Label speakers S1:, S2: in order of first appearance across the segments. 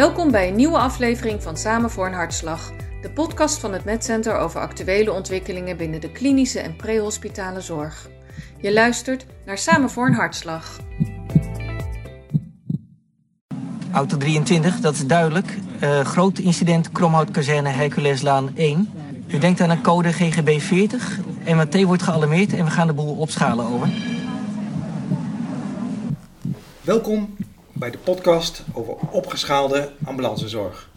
S1: Welkom bij een nieuwe aflevering van Samen voor een Hartslag, de podcast van het MedCenter over actuele ontwikkelingen binnen de klinische en prehospitale zorg. Je luistert naar Samen voor een Hartslag.
S2: Auto 23, dat is duidelijk. Uh, groot incident, Kromhoutkazerne, Herculeslaan 1. U denkt aan een code GGB 40. MRT wordt gealarmeerd en we gaan de boel opschalen, over.
S3: Welkom bij de podcast over opgeschaalde ambulancezorg.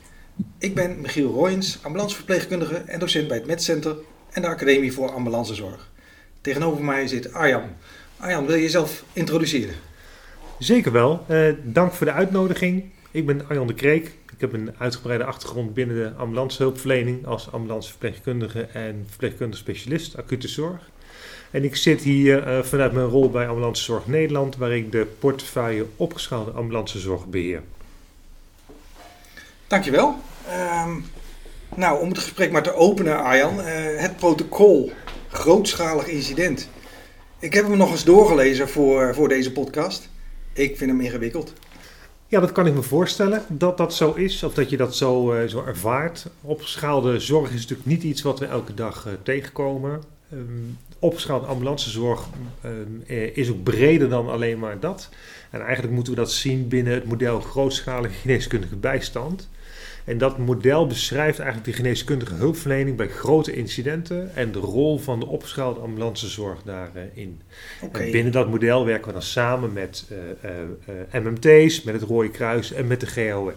S3: Ik ben Michiel Royens, ambulanceverpleegkundige en docent bij het MedCenter en de Academie voor Ambulancezorg. Tegenover mij zit Arjan. Arjan, wil je jezelf introduceren?
S4: Zeker wel. Uh, dank voor de uitnodiging. Ik ben Arjan de Kreek. Ik heb een uitgebreide achtergrond binnen de ambulancehulpverlening als ambulanceverpleegkundige en verpleegkundige specialist acute zorg. En ik zit hier uh, vanuit mijn rol bij Ambulancezorg Nederland, waar ik de portefeuille opgeschaalde ambulancezorg beheer.
S3: Dankjewel. Um, nou, om het gesprek maar te openen, Arjan. Uh, het protocol grootschalig incident. Ik heb hem nog eens doorgelezen voor, voor deze podcast. Ik vind hem ingewikkeld.
S4: Ja, dat kan ik me voorstellen dat dat zo is, of dat je dat zo, uh, zo ervaart. Opgeschaalde zorg is natuurlijk niet iets wat we elke dag uh, tegenkomen. Um, opgeschaalde ambulancezorg uh, is ook breder dan alleen maar dat. En eigenlijk moeten we dat zien binnen het model grootschalige geneeskundige bijstand. En dat model beschrijft eigenlijk de geneeskundige hulpverlening bij grote incidenten en de rol van de opgeschaalde ambulancezorg daarin. Okay. binnen dat model werken we dan samen met uh, uh, MMT's, met het Rode Kruis en met de GOE.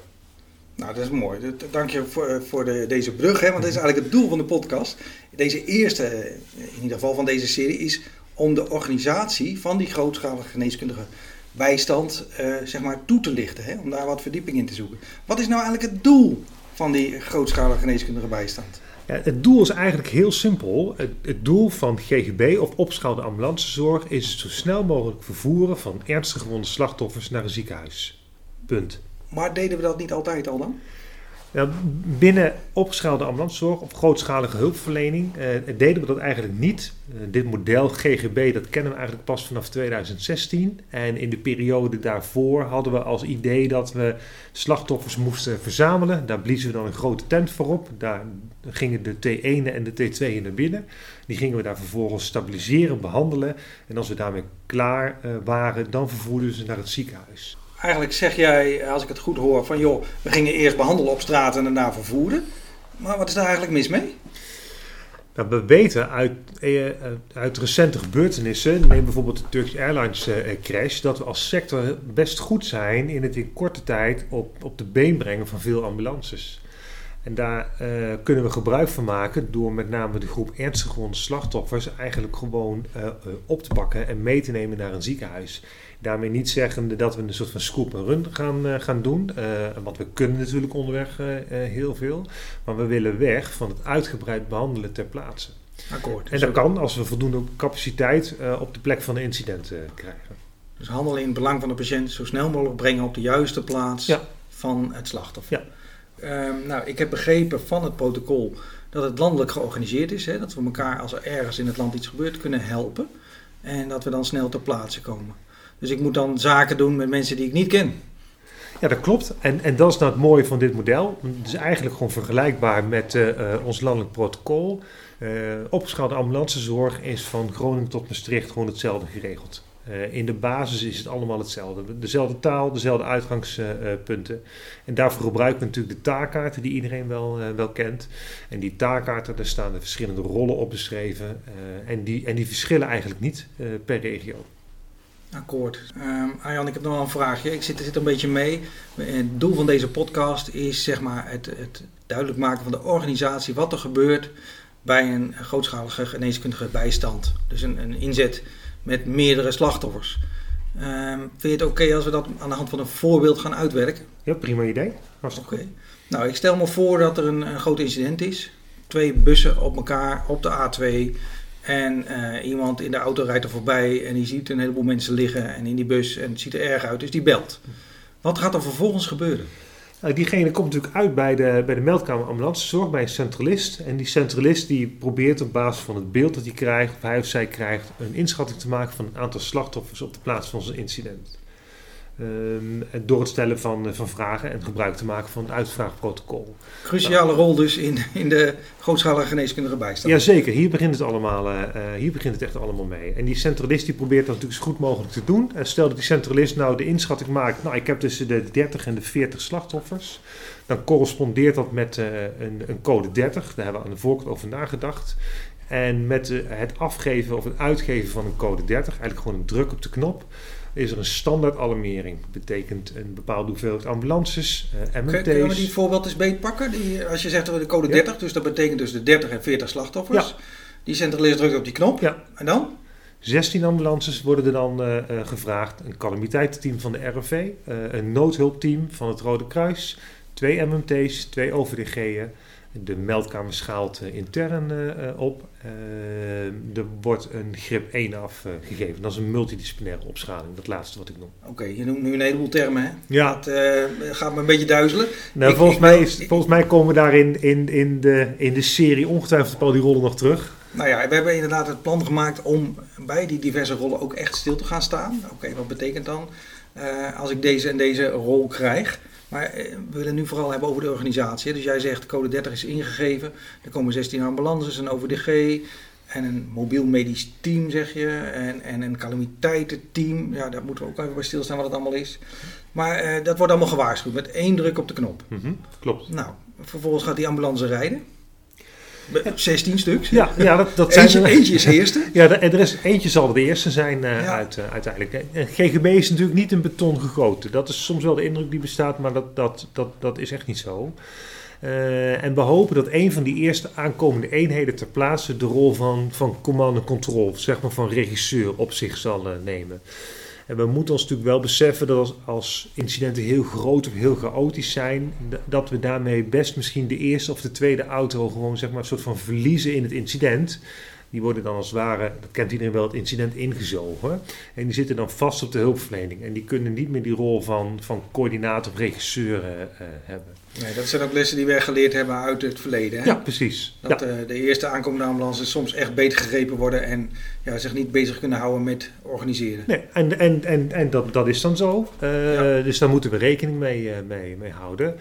S3: Nou, dat is mooi. Dank je voor, voor de, deze brug, hè, want dat is eigenlijk het doel van de podcast. Deze eerste, in ieder geval van deze serie, is om de organisatie van die grootschalige geneeskundige bijstand uh, zeg maar, toe te lichten. Hè, om daar wat verdieping in te zoeken. Wat is nou eigenlijk het doel van die grootschalige geneeskundige bijstand?
S4: Ja, het doel is eigenlijk heel simpel. Het, het, doel van GGB of opschaalde ambulancezorg is het zo snel mogelijk vervoeren van ernstig gewonde slachtoffers naar een ziekenhuis. Punt.
S3: Maar deden we dat niet altijd al dan?
S4: Nou, binnen opgeschaalde ambulancezorg of grootschalige hulpverlening eh, deden we dat eigenlijk niet. Uh, dit model GGB dat kennen we eigenlijk pas vanaf 2016. En in de periode daarvoor hadden we als idee dat we slachtoffers moesten verzamelen. Daar bliezen we dan een grote tent voor op. Daar gingen de T1 en de T2 naar binnen. Die gingen we daar vervolgens stabiliseren, behandelen. En als we daarmee klaar uh, waren, dan vervoerden we ze naar het ziekenhuis
S3: eigenlijk zeg jij, als ik het goed hoor, van joh, we gingen eerst behandelen op straat en daarna vervoeren. Maar wat is daar eigenlijk mis mee?
S4: Nou, we weten uit, eh, uit recente gebeurtenissen, neem bijvoorbeeld de Turkish Airlines eh, crash, dat we als sector best goed zijn in het in korte tijd op, op de been brengen van veel ambulances. En daar uh, kunnen we gebruik van maken door met name de groep ernstig gewonde slachtoffers eigenlijk gewoon uh, uh, op te pakken en mee te nemen naar een ziekenhuis. Daarmee niet zeggende dat we een soort van scoop en run gaan, uh, gaan doen. Want we kunnen natuurlijk onderweg heel veel. Maar we willen weg van het uitgebreid behandelen ter plaatse.
S3: Akkoord.
S4: En dat kan als we voldoende capaciteit op de plek van de incident krijgen.
S3: Dus handelen in het belang van de patiënt zo snel mogelijk brengen op de juiste plaats
S4: ja.
S3: van het slachtoffer.
S4: Ja.
S3: Um, nou, ik heb begrepen van het protocol dat het landelijk georganiseerd is. Hè, dat we elkaar als er ergens in het land iets gebeurt kunnen helpen. En dat we dan snel ter plaatse komen. Dus ik moet dan zaken doen met mensen die ik niet ken.
S4: Ja, dat klopt. En, en dat is nou het mooie van dit model. Het is eigenlijk gewoon vergelijkbaar met uh, ons landelijk protocol. Uh, opgeschaalde ambulancezorg is van Groningen tot Maastricht gewoon hetzelfde geregeld. Uh, in de basis is het allemaal hetzelfde. Dezelfde taal, dezelfde uitgangspunten. en daarvoor gebruiken we natuurlijk de taakkaarten die iedereen wel, wel kent. En die taakkaarten, daar staan de verschillende rollen op beschreven. en, die, en die verschillen eigenlijk niet per regio.
S3: Akkoord. Um, Arjan, ik heb nog wel een vraagje. Ik zit, zit een beetje mee. Het doel van deze podcast is zeg maar het, het duidelijk maken van de organisatie wat er gebeurt bij een grootschalige geneeskundige bijstand. Dus een, een inzet met meerdere slachtoffers. Um, vind je het oké okay als we dat aan de hand van een voorbeeld gaan uitwerken?
S4: Ja, prima idee.
S3: Oké. Okay. Nou, ik stel me voor dat er een, een groot incident is. Twee bussen op elkaar op de A2 en uh, iemand in de auto rijdt er voorbij en die ziet een heleboel mensen liggen en in die bus en het ziet er erg uit, dus die belt. Wat gaat er vervolgens gebeuren?
S4: Nou, diegene komt natuurlijk uit bij de, bij de meldkamer ambulancezorg, bij een centralist. En die centralist die probeert op basis van het beeld dat hij krijgt, of hij of zij krijgt, een inschatting te maken van het aantal slachtoffers op de plaats van zijn incident. Ehm, door het stellen van, van vragen en gebruik te maken van het uitvraagprotocol.
S3: Cruciale rol dus in, in de grootschalige geneeskundige bijstand.
S4: Jazeker, hier begint het allemaal, uh, hier begint het echt allemaal mee. En die centralist die probeert dat natuurlijk zo goed mogelijk te doen. En stel dat die centralist nou de inschatting maakt, nou ik heb tussen de 30 en de 40 slachtoffers. Dan correspondeert dat met uh, een, een, code 30, daar hebben we aan de voorkant over nagedacht. En met uh, het afgeven of het uitgeven van een code 30, eigenlijk gewoon een druk op de knop, is er een standaard alarmering. betekent een bepaalde hoeveelheid ambulances, uh, MMT's.
S3: Kunnen we die voorbeeld eens beetpakken? Die, als je zegt de code 30, ja. dus dat betekent dus de 30 en 40 slachtoffers. Ja. Die centralist drukt op die knop.
S4: Ja.
S3: En dan?
S4: 16 ambulances worden er dan uh, uh, gevraagd. Een calamiteitenteam van de RFV, een noodhulpteam van het Rode Kruis, twee MMT's, twee OVDG'en. De meldkamer schaalt uh, intern uh, op. Uh, er wordt een grip 1 afgegeven. dat is een multidisciplinaire opschaling, dat laatste wat ik noem.
S3: Oké, okay, je noemt nu een heleboel termen, hè?
S4: Ja.
S3: Dat gaat me een beetje duizelen.
S4: Nou,
S3: ik,
S4: volgens,
S3: ik,
S4: mij is, volgens mij komen we daarin in, in, de, in de serie ongetwijfeld al die rollen nog terug.
S3: Nou ja, we hebben inderdaad het plan gemaakt om bij die diverse rollen ook echt stil te gaan staan. Oké, wat betekent dan als ik deze en deze rol krijg? Maar we willen nu vooral hebben over de organisatie. Dus jij zegt code 30 is ingegeven. Er komen 16 ambulances, een OVDG en een mobiel medisch team, zeg je. En, en een calamiteitenteam. Ja, daar moeten we ook even bij stilstaan wat het allemaal is. Maar uh, dat wordt allemaal gewaarschuwd met één druk op de knop.
S4: Mm -hmm, klopt.
S3: Nou, vervolgens gaat die ambulance rijden. 16 stuks.
S4: Ja, ja dat, dat
S3: eentje,
S4: zijn er,
S3: eentje is de eerste.
S4: Ja, er is, eentje zal de eerste zijn uh, ja. uit, uh, uiteindelijk. GGB is natuurlijk niet in beton gegoten. Dat is soms wel de indruk die bestaat, maar dat, dat, dat, dat is echt niet zo. Uh, en we hopen dat een van die eerste aankomende eenheden ter plaatse de rol van, van command en control, zeg maar van regisseur, op zich zal nemen. En we moeten ons natuurlijk wel beseffen dat als, incidenten heel groot of heel chaotisch zijn, dat we daarmee best misschien de eerste of de tweede auto gewoon zeg maar een soort van verliezen in het incident. Die worden dan als het ware, dat kent iedereen wel, het incident ingezogen. En die zitten dan vast op de hulpverlening. En die kunnen niet meer die rol van, van coördinator of regisseur uh, hebben.
S3: Nee, dat zijn ook lessen die wij geleerd hebben uit het verleden. Hè?
S4: Ja, precies.
S3: Dat
S4: ja.
S3: uh, de eerste aankomende ambulances soms echt beter gegrepen worden en ja, zich niet bezig kunnen houden met organiseren.
S4: Nee, en, en, en, en dat, dat is dan zo. Uh, ja. Dus daar moeten we rekening mee, mee, mee houden.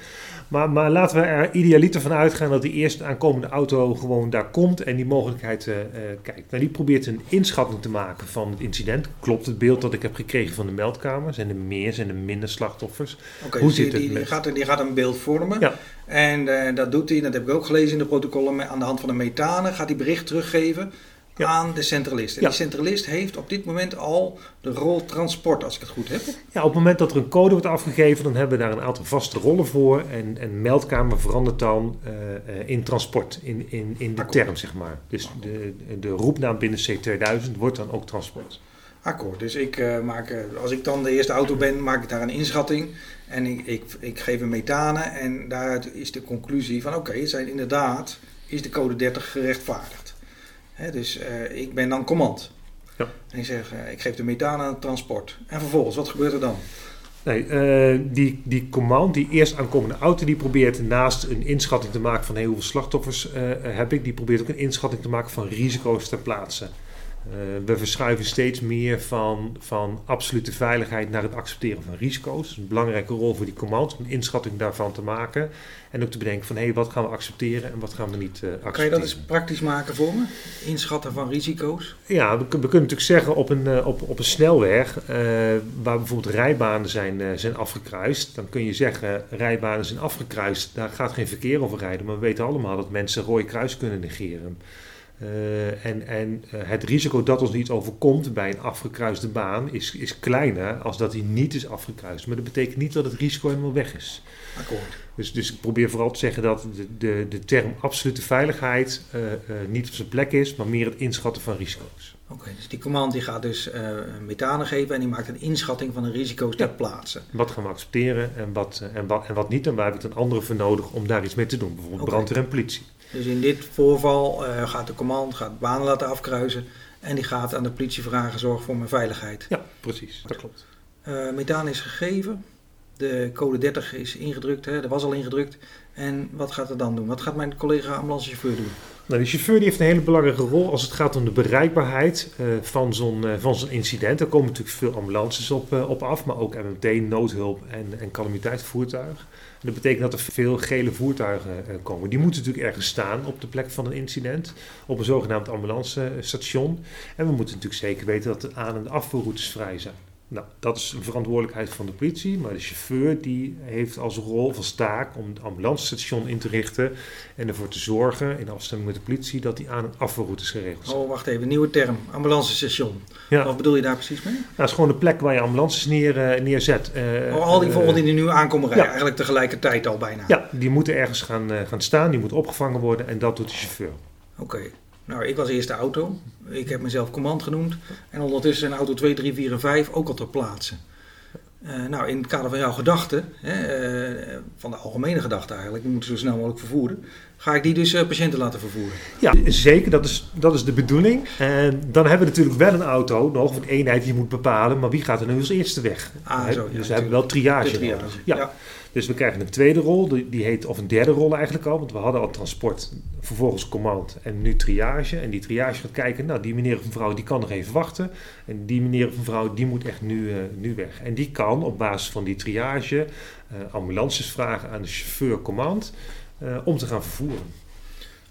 S4: Maar, maar laten we er idealiter van uitgaan dat die eerste aankomende auto gewoon daar komt en die mogelijkheid uh, kijkt. Nou, die probeert een inschatting te maken van het incident. Klopt het beeld dat ik heb gekregen van de meldkamer? Zijn er meer, zijn er minder slachtoffers?
S3: Okay, Hoe dus zit die, het? Die, met... gaat, die gaat een beeld vormen.
S4: Ja.
S3: En uh, dat doet hij, dat heb ik ook gelezen in de protocollen, aan de hand van de methanen gaat hij bericht teruggeven ja. aan de centralist. En ja. die centralist heeft op dit moment al de rol transport, als ik het goed heb.
S4: Ja, op het moment dat er een code wordt afgegeven, dan hebben we daar een aantal vaste rollen voor. En, en meldkamer verandert dan uh, uh, in transport, in, in, in de Akkoord. term, zeg maar. Dus de, de roepnaam binnen C2000 wordt dan ook transport.
S3: Akkoord. Dus ik uh, maak, als ik dan de eerste auto ben, maak ik daar een inschatting. En ik, ik, ik geef een methanen. En daaruit is de conclusie van oké, okay, zijn inderdaad, is de code 30 gerechtvaardigd. He, dus uh, ik ben dan command.
S4: Ja.
S3: En ik zeg, uh, ik geef de methaan aan het transport. En vervolgens, wat gebeurt er dan?
S4: Nee, uh, die, die command, die eerst aankomende auto, die probeert naast een inschatting te maken van hey, hoeveel slachtoffers heb ik, die probeert ook een inschatting te maken van risico's ter plaatse. Uh, we verschuiven steeds meer van, van absolute veiligheid naar het accepteren van risico's. Dat is een belangrijke rol voor die command, om een inschatting daarvan te maken. En ook te bedenken van hé, hey, wat gaan we accepteren en wat gaan we niet uh, accepteren.
S3: Kan je dat eens praktisch maken voor me? Inschatten van risico's?
S4: Ja, we, we kunnen natuurlijk zeggen op een, uh, op, op een snelweg, uh, waar bijvoorbeeld rijbanen zijn, zijn afgekruist. Dan kun je zeggen, rijbanen zijn afgekruist, daar gaat geen verkeer over rijden. Maar we weten allemaal dat mensen rode kruis kunnen negeren. Uh, en en uh, het risico dat ons niet overkomt bij een afgekruiste baan is, is kleiner als dat hij niet is afgekruist. Maar dat betekent niet dat het risico helemaal weg is.
S3: Akkoord.
S4: Dus, dus ik probeer vooral te zeggen dat de, de, de term absolute veiligheid uh, niet op zijn plek is, maar meer het inschatten van risico's.
S3: Oké, okay, dus die command die gaat dus methanen geven en die maakt een inschatting van de risico's ter ja. plaatse.
S4: Wat gaan we accepteren en wat, en wat, en wat niet en waar heb ik een andere voor nodig om daar iets mee te doen. Bijvoorbeeld okay. brandweer en politie.
S3: Dus in dit voorval uh, gaat de command gaat banen laten afkruisen en die gaat aan de politie vragen zorg voor mijn veiligheid.
S4: Ja, precies, dat klopt.
S3: Uh, methaan is gegeven, de code 30 is ingedrukt, hè, dat was al ingedrukt. En wat gaat er dan doen? Wat gaat mijn collega ambulancechauffeur doen?
S4: Nou, de chauffeur die heeft een hele belangrijke rol als het gaat om de bereikbaarheid uh, van zo'n uh, van zo'n incident. Er komen natuurlijk veel ambulances op, uh, op af, maar ook MMT, noodhulp en, en calamiteitsvoertuig. Dat betekent dat er veel gele voertuigen komen. Die moeten natuurlijk ergens staan op de plek van een incident, op een zogenaamd ambulancestation. En we moeten natuurlijk zeker weten dat de aan- en afvoerroutes vrij zijn. Nou, dat is een verantwoordelijkheid van de politie, maar de chauffeur die heeft als rol, als taak om het ambulancestation in te richten en ervoor te zorgen, in afstemming met de politie, dat die aan- en afvoerroutes geregeld zijn.
S3: Oh, wacht even, nieuwe term, ambulancestation.
S4: Ja.
S3: Wat bedoel je daar precies mee?
S4: Nou, het is gewoon de plek waar je ambulances neer, uh, neerzet. Uh,
S3: oh, al die volgende die nu aankomen rijden,
S4: ja.
S3: eigenlijk tegelijkertijd al bijna.
S4: Ja, die moeten ergens gaan, uh, gaan staan, die moeten opgevangen worden en dat doet de chauffeur.
S3: Oké. Okay. Nou, ik was eerst de auto. Ik heb mezelf command genoemd. En ondertussen zijn auto 2, 3, 4 en 5 ook al ter plaatse. Uh, nou, in het kader van jouw gedachten, uh, van de algemene gedachte eigenlijk, we moeten zo snel mogelijk vervoeren, ga ik die dus uh, patiënten laten vervoeren.
S4: Ja, zeker, dat is, dat is de bedoeling. En dan hebben we natuurlijk wel een auto, nog een eenheid die je moet bepalen, maar wie gaat er nu als eerste weg?
S3: Ah, zo, ja,
S4: dus we hebben wel triage.
S3: triage.
S4: Ja.
S3: ja.
S4: Dus we krijgen een tweede rol, die heet, of een derde rol eigenlijk al, want we hadden al transport, vervolgens command en nu triage. En die triage gaat kijken, nou die meneer of mevrouw die kan nog even wachten. En die meneer of mevrouw die moet echt nu, uh, nu weg. En die kan op basis van die triage uh, ambulances vragen aan de chauffeur command uh, om te gaan vervoeren.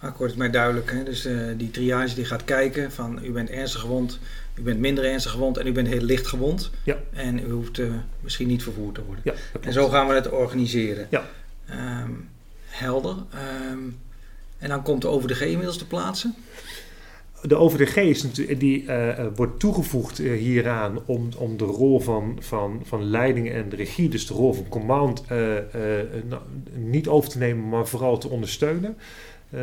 S3: Akkoord is mij duidelijk. Hè? Dus uh, die triage die gaat kijken van u bent ernstig gewond, u bent minder ernstig gewond en u bent heel licht gewond.
S4: Ja.
S3: En u hoeft uh, misschien niet vervoerd te worden.
S4: Ja,
S3: en zo gaan we het organiseren.
S4: Ja.
S3: Um, helder. Um, en dan komt de OVDG inmiddels te plaatsen.
S4: De OVDG is natuurlijk, die uh, wordt toegevoegd hieraan om, om de rol van, van, van leiding en de regie, dus de rol van command, nou, niet over te nemen, maar vooral te ondersteunen. Uh,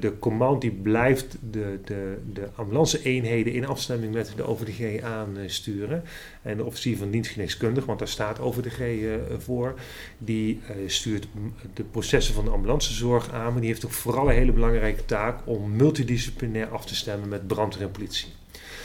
S4: de command die blijft de, de, de ambulance-eenheden in afstemming met de OVDG aansturen. En de officier van dienstgeneeskundig, want daar staat OVDG uh, voor, die uh, stuurt de processen van de ambulancezorg aan. Maar die heeft ook vooral een hele belangrijke taak om multidisciplinair af te stemmen met brandweer en politie.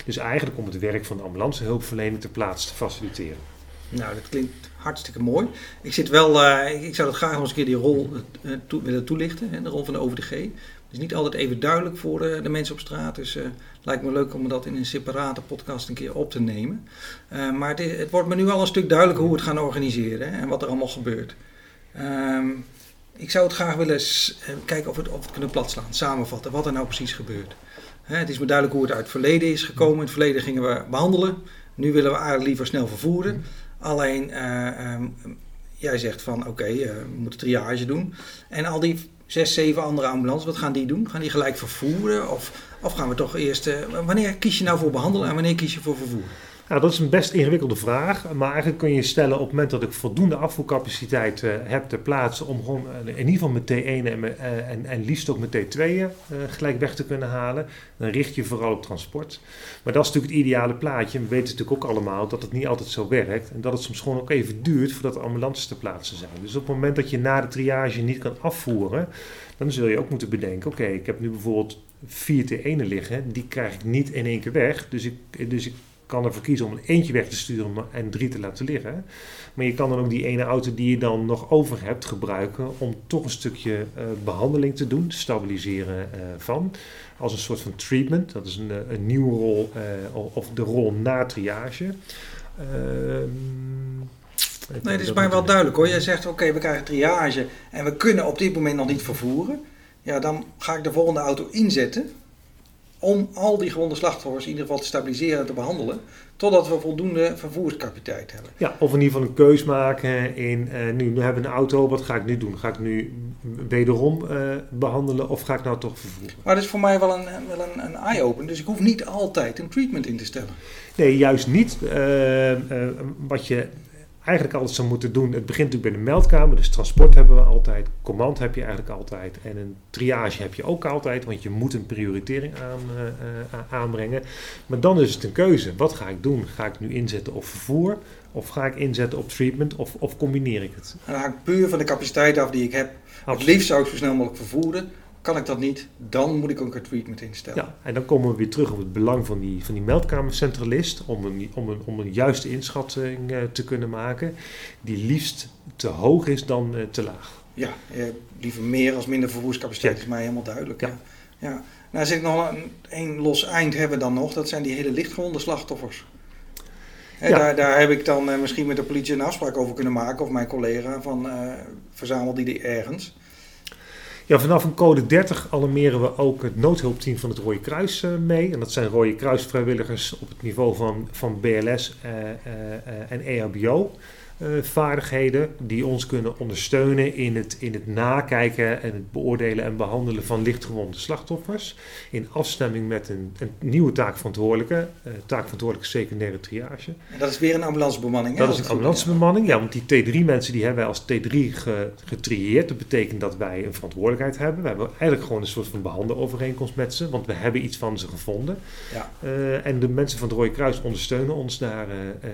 S4: Dus eigenlijk om het werk van de ambulancehulpverlening ter plaatse te faciliteren.
S3: Nou, dat klinkt hartstikke mooi. Ik zit wel, uh, ik zou dat graag nog eens een keer die rol uh, toe, willen toelichten, hè, de rol van de OVDG. Het is niet altijd even duidelijk voor de mensen op straat, dus lijkt me leuk om dat in een separate podcast een keer op te nemen. maar het, het, wordt me nu al een stuk duidelijker hoe we het gaan organiseren hè, en wat er allemaal gebeurt. Um, ik zou het graag willen kijken of we het, of kunnen platslaan, samenvatten, wat er nou precies gebeurt. Hè, het is me duidelijk hoe het uit het verleden is gekomen. In het verleden gingen we behandelen, nu willen we eigenlijk liever snel vervoeren. Alleen, uh, um, jij zegt van oké, okay, uh, we moeten triage doen. En al die zes, zeven andere ambulances, wat gaan die doen? Gaan die gelijk vervoeren? Of, of gaan we toch eerst... Uh, wanneer kies je nou voor behandelen en wanneer kies je voor vervoeren?
S4: Nou, dat is een best ingewikkelde vraag. Maar eigenlijk kun je stellen op het moment dat ik voldoende afvoercapaciteit uh, heb ter plaatse om gewoon uh, in ieder geval met T1 en, uh, en, en liefst ook met T2 gelijk weg te kunnen halen, dan richt je vooral op transport. Maar dat is natuurlijk het ideale plaatje. We weten natuurlijk ook allemaal dat het niet altijd zo werkt en dat het soms gewoon ook even duurt voordat de ambulances ter plaatse zijn. Dus op het moment dat je na de triage niet kan afvoeren, dan zul je ook moeten bedenken: oké, ik heb nu bijvoorbeeld vier T1'en liggen, die krijg ik niet in één keer weg. Dus ik, dus ik kan ervoor kiezen om er eentje weg te sturen en drie te laten liggen. Maar je kan dan ook die ene auto die je dan nog over hebt gebruiken om toch een stukje uh, behandeling te doen, stabiliseren uh, van. Als een soort van treatment. Dat is een, een nieuwe rol, uh, of de rol na triage. Ehm,
S3: nee, dat is mij wel duidelijk hoor. Jij zegt oké, okay, we krijgen triage en we kunnen op dit moment nog niet vervoeren. Ja, dan ga ik de volgende auto inzetten om al die gewonde slachtoffers in ieder geval te stabiliseren en te behandelen, totdat we voldoende vervoerscapaciteit hebben.
S4: Ja, of in ieder geval een keus maken in, uh, nu, nu hebben we een auto, wat ga ik nu doen? Ga ik nu wederom uh, behandelen of ga ik nou toch vervoeren?
S3: Maar dat is voor mij wel een, wel een, een eye-opener, dus ik hoef niet altijd een treatment in te stellen.
S4: Nee, juist niet. Uh, wat je eigenlijk altijd zou moeten doen. Het begint natuurlijk bij de meldkamer, dus transport hebben we altijd, command heb je eigenlijk altijd en een triage heb je ook altijd, want je moet een prioritering aan, uh, uh, aanbrengen. Maar dan is het een keuze. Wat ga ik doen? Ga ik nu inzetten op vervoer of ga ik inzetten op treatment of, of combineer ik het?
S3: Dan hangt puur van de capaciteit af die ik heb. Absoluut. Het liefst zou ik zo snel mogelijk vervoeren. Kan ik dat niet, dan moet ik ook een treatment instellen.
S4: Ja, en dan komen we weer terug op het belang van die, van die meldkamercentralist om een, om, een, om een juiste inschatting uh, te kunnen maken, die liefst te hoog is dan uh, te laag.
S3: Ja, eh, liever meer als minder vervoerscapaciteit ja. is mij helemaal duidelijk. Ja. Ja. Ja, nou zit ik nog een, een los eind hebben dan nog. Dat zijn die hele lichtgewonde slachtoffers.
S4: Ja.
S3: daar, daar heb ik dan eh, misschien met de politie een afspraak over kunnen maken. Of mijn collega van eh, verzamel die er ergens.
S4: Ja, vanaf een code 30 alarmeren we ook het noodhulpteam van het Rode Kruis eh, mee. En dat zijn Rode Kruis vrijwilligers op het niveau van, van BLS eh, eh, en EHBO. Eh, vaardigheden die ons kunnen ondersteunen in het, in het nakijken en het beoordelen en behandelen van lichtgewonde slachtoffers. In afstemming met een, een nieuwe taakverantwoordelijke, eh taakverantwoordelijke secundaire triage.
S3: En dat is weer een ambulancebemanning. hè,
S4: Dat is een ambulancebemanning. Ja, want die T3-mensen die hebben wij als T3 ge, getrieerd. Dat betekent dat wij een verantwoordelijkheid hebben. We hebben eigenlijk gewoon een soort van behandelovereenkomst met ze. Want we hebben iets van ze gevonden.
S3: Ja.
S4: Eh, en de mensen van het Rode Kruis ondersteunen ons daarin.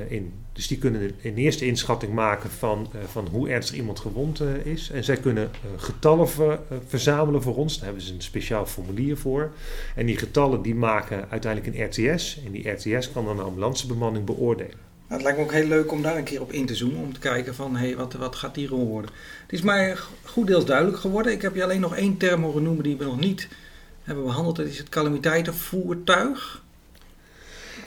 S4: in. Dus die kunnen een eerste inschatting maken van, eh, van hoe ernstig iemand gewond eh, is. En zij kunnen eh, getallen ver- verzamelen voor ons. Daar hebben ze een speciaal formulier voor. En die getallen die maken uiteindelijk een RTS. En die RTS kan dan de ambulancebemanning beoordelen.
S3: Nou, het lijkt me ook heel leuk om daar een keer op in te zoomen. Om te kijken van, hé, wat, wat gaat die rol worden? Het is mij goed deels duidelijk geworden. Ik heb je alleen nog één term horen noemen die we nog niet hebben behandeld. Dat is het calamiteitenvoertuig.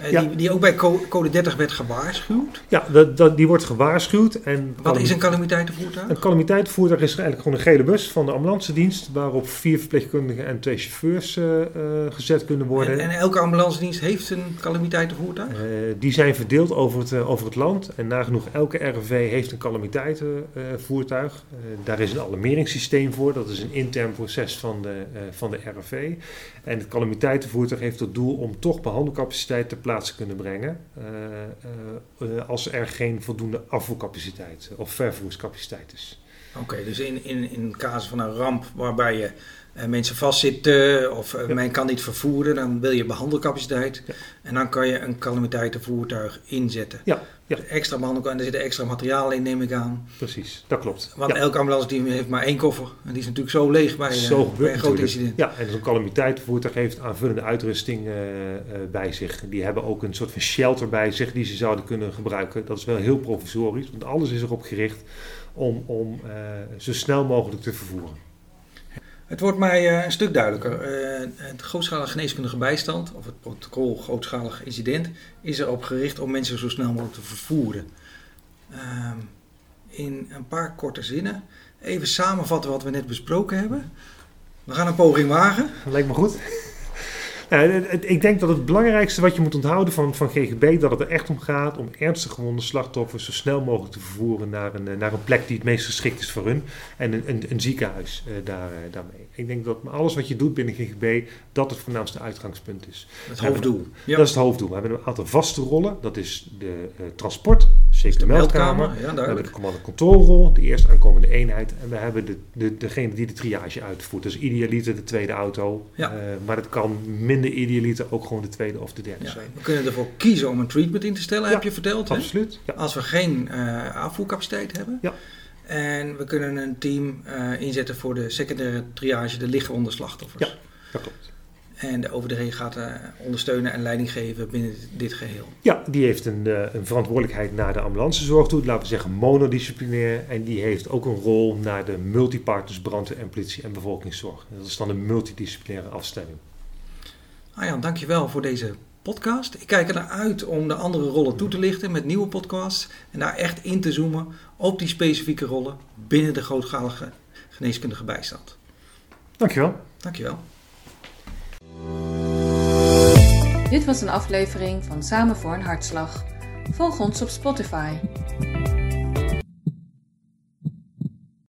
S3: Eh,
S4: Ja.
S3: die, die ook bij co- code 30 werd gewaarschuwd.
S4: Ja, dat, dat, die wordt gewaarschuwd. En
S3: Wat is een calamiteitenvoertuig?
S4: Een calamiteitenvoertuig is eigenlijk gewoon een gele bus van de ambulance dienst, waarop vier verpleegkundigen en twee chauffeurs eh, eh, gezet kunnen worden.
S3: En, en elke ambulancedienst heeft een calamiteitenvoertuig?
S4: Die zijn verdeeld over het, over het land. En nagenoeg elke RV heeft een calamiteitenvoertuig. Daar is een alarmeringssysteem voor. Dat is een intern proces van de, van de RV. En het calamiteitenvoertuig heeft tot doel om toch behandelcapaciteit ter plaatse te kunnen brengen. eh, eh, als er geen voldoende afvoercapaciteit of vervoerscapaciteit is.
S3: Oké, dus in, in, in casus van een ramp waarbij je mensen vastzitten of eh,
S4: Ja.
S3: men kan niet vervoeren, dan wil je behandelcapaciteit.
S4: Ja.
S3: En dan kan je een calamiteitenvoertuig inzetten.
S4: Ja, ja.
S3: Dus extra behandel en er zit extra materiaal in, neem ik aan.
S4: Precies, dat klopt.
S3: Want elke ambulance team heeft maar één koffer. En die is natuurlijk zo leeg bij, eh,
S4: Zo
S3: bij
S4: gebeurt
S3: een groot incident.
S4: Ja, en zo'n calamiteitenvoertuig heeft aanvullende uitrusting eh, eh, bij zich. Die hebben ook een soort van shelter bij zich die ze zouden kunnen gebruiken. Dat is wel heel provisorisch, want alles is erop gericht om, om eh, zo snel mogelijk te vervoeren.
S3: Het wordt mij eh, een stuk duidelijker. Eh, het grootschalig geneeskundige bijstand, of het protocol grootschalig incident, is erop gericht om mensen zo snel mogelijk te vervoeren. Ehm, in een paar korte zinnen, even samenvatten wat we net besproken hebben. We gaan een poging wagen.
S4: Lijkt me goed. Het- ik denk dat het belangrijkste wat je moet onthouden van, van GGB, dat het er echt om gaat om ernstig gewonde slachtoffers zo snel mogelijk te vervoeren naar een, eh, naar een plek die het meest geschikt is voor hun. En een, een, een ziekenhuis eh, daar, eh, daarmee. Ik denk dat alles wat je doet binnen GGB, dat het voornaamste uitgangspunt is.
S3: Het hoofddoel. Ja.
S4: Dat is het hoofddoel. We hebben een aantal vaste rollen. Dat is de eh, transport, zeker de,
S3: de
S4: meldkamer.
S3: meldkamer, ja
S4: We hebben de commando-controlrol, de eerst aankomende eenheid. En we hebben de, de, degene die de triage uitvoert. Dus idealiter de tweede auto.
S3: Ja.
S4: Eh, maar het kan minder idealiter ook gewoon de tweede of de derde
S3: Ja.
S4: zijn.
S3: We kunnen ervoor kiezen om een treatment in te stellen, heb je verteld. Hè?
S4: Absoluut. Ja.
S3: Als we geen eh, afvoercapaciteit hebben.
S4: Ja.
S3: En we kunnen een team eh, inzetten voor de secundaire triage, de lichtgewonde slachtoffers.
S4: Ja. Dat klopt.
S3: En de OVD gaat eh, ondersteunen en leiding geven binnen dit, geheel.
S4: Ja, die heeft een, eh, een verantwoordelijkheid naar de ambulancezorg toe. Laten we zeggen monodisciplinair. En die heeft ook een rol naar de multipartners brandweer en politie en bevolkingszorg. Dat is dan een multidisciplinaire afstemming.
S3: Arjan, dankjewel voor deze podcast. Ik kijk er naar uit om de andere rollen toe te lichten met nieuwe podcasts. En daar echt in te zoomen op die specifieke rollen binnen de grootschalige geneeskundige bijstand.
S4: Dankjewel.
S3: Dankjewel.
S1: Dit was een aflevering van Samen voor een Hartslag. Volg ons op Spotify.